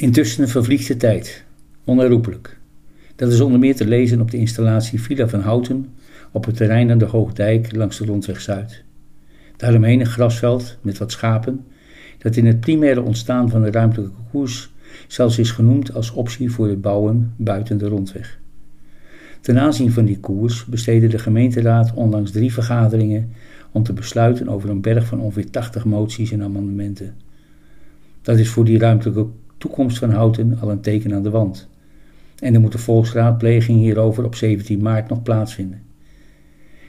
Intussen vervliegt de tijd, onherroepelijk. Dat is onder meer te lezen op de installatie Villa van Houten op het terrein aan de Hoogdijk langs de Rondweg Zuid. Daaromheen een grasveld met wat schapen, dat in het primaire ontstaan van de ruimtelijke koers zelfs is genoemd als optie voor het bouwen buiten de rondweg. Ten aanzien van die koers besteedde de gemeenteraad onlangs drie vergaderingen om te besluiten over een berg van ongeveer 80 moties en amendementen. Dat is voor die ruimtelijke toekomst van Houten al een teken aan de wand. En er moet een volksraadpleging hierover op 17 maart nog plaatsvinden.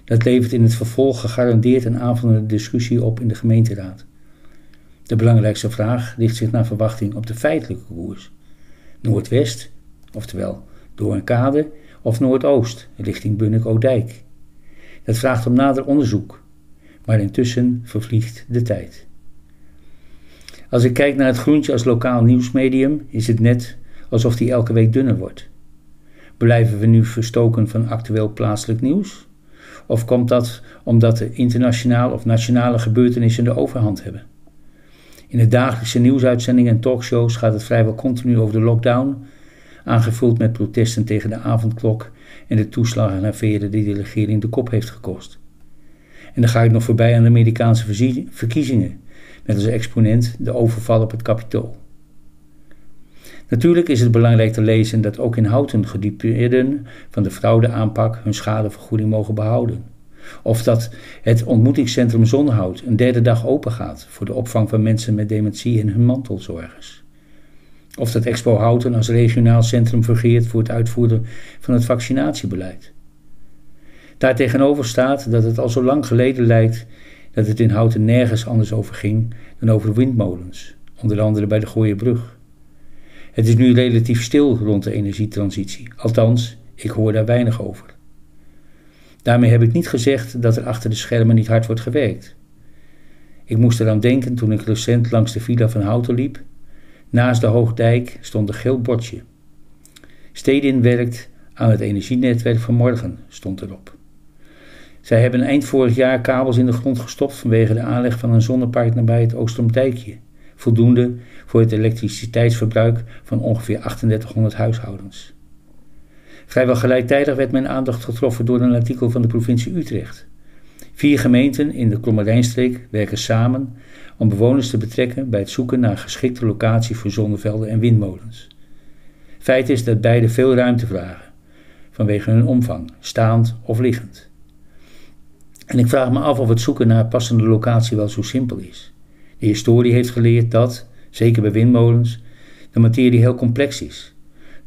Dat levert in het vervolg gegarandeerd een aanvullende discussie op in de gemeenteraad. De belangrijkste vraag richt zich naar verwachting op de feitelijke koers. Noordwest, oftewel door een kade, of Noordoost, richting Bunnik-Oudijk. Dat vraagt om nader onderzoek, maar intussen vervliegt de tijd. Als ik kijk naar het groentje als lokaal nieuwsmedium, is het net alsof die elke week dunner wordt. Blijven we nu verstoken van actueel plaatselijk nieuws? Of komt dat omdat de internationale of nationale gebeurtenissen de overhand hebben? In de dagelijkse nieuwsuitzendingen en talkshows gaat het vrijwel continu over de lockdown, aangevuld met protesten tegen de avondklok en de toeslagenaffaire die de regering de kop heeft gekost. En dan ga ik nog voorbij aan de Amerikaanse verkiezingen, met als exponent de overval op het kapitool. Natuurlijk is het belangrijk te lezen dat ook in Houten gedupeerden van de fraudeaanpak hun schadevergoeding mogen behouden. Of dat het ontmoetingscentrum Zonhout een derde dag open gaat voor de opvang van mensen met dementie en hun mantelzorgers. Of dat Expo Houten als regionaal centrum fungeert voor het uitvoeren van het vaccinatiebeleid. Daartegenover staat dat het al zo lang geleden lijkt dat het in Houten nergens anders over ging dan over windmolens, onder andere bij de Gooierbrug. Het is nu relatief stil rond de energietransitie, althans, ik hoor daar weinig over. Daarmee heb ik niet gezegd dat er achter de schermen niet hard wordt gewerkt. Ik moest eraan denken toen ik recent langs de villa van Houten liep. Naast de Hoogdijk stond een geel bordje. Stedin werkt aan het energienetwerk van morgen, stond erop. Zij hebben eind vorig jaar kabels in de grond gestopt vanwege de aanleg van een zonnepark nabij het Oostromdijkje, voldoende voor het elektriciteitsverbruik van ongeveer 3800 huishoudens. Vrijwel gelijktijdig werd mijn aandacht getroffen door een artikel van de provincie Utrecht. Vier gemeenten in de Klommerijnstreek werken samen om bewoners te betrekken bij het zoeken naar een geschikte locatie voor zonnevelden en windmolens. Feit is dat beide veel ruimte vragen, vanwege hun omvang, staand of liggend. En ik vraag me af of het zoeken naar passende locatie wel zo simpel is. De historie heeft geleerd dat, zeker bij windmolens, de materie heel complex is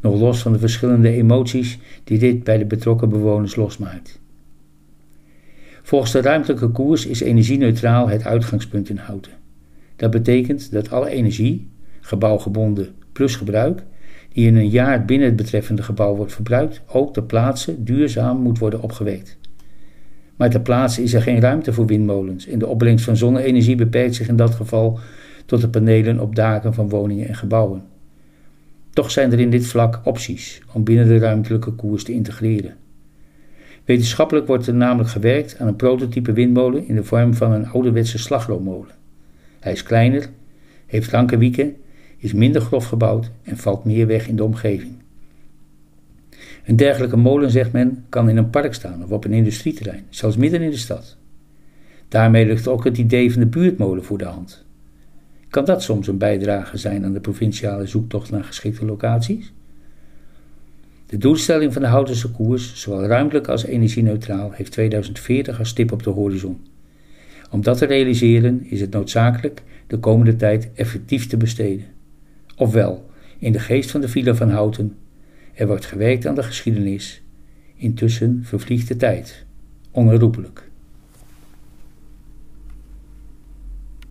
nog los van de verschillende emoties die dit bij de betrokken bewoners losmaakt. Volgens de ruimtelijke koers is energie-neutraal het uitgangspunt in Houten. Dat betekent dat alle energie, gebouwgebonden plus gebruik, die in een jaar binnen het betreffende gebouw wordt verbruikt, ook ter plaatse duurzaam moet worden opgewekt. Maar ter plaatse is er geen ruimte voor windmolens en de opbrengst van zonne-energie beperkt zich in dat geval tot de panelen op daken van woningen en gebouwen. Toch zijn er in dit vlak opties om binnen de ruimtelijke koers te integreren. Wetenschappelijk wordt er namelijk gewerkt aan een prototype windmolen in de vorm van een ouderwetse slagroommolen. Hij is kleiner, heeft ranke wieken, is minder grof gebouwd en valt meer weg in de omgeving. Een dergelijke molen, zegt men, kan in een park staan of op een industrieterrein, zelfs midden in de stad. Daarmee ligt ook het idee van de buurtmolen voor de hand. Kan dat soms een bijdrage zijn aan de provinciale zoektocht naar geschikte locaties? De doelstelling van de Houtense koers, zowel ruimtelijk als energie-neutraal, heeft 2040 als stip op de horizon. Om dat te realiseren is het noodzakelijk de komende tijd effectief te besteden. Ofwel, in de geest van de Villa van Houten, er wordt gewerkt aan de geschiedenis. Intussen vervliegt de tijd, onherroepelijk.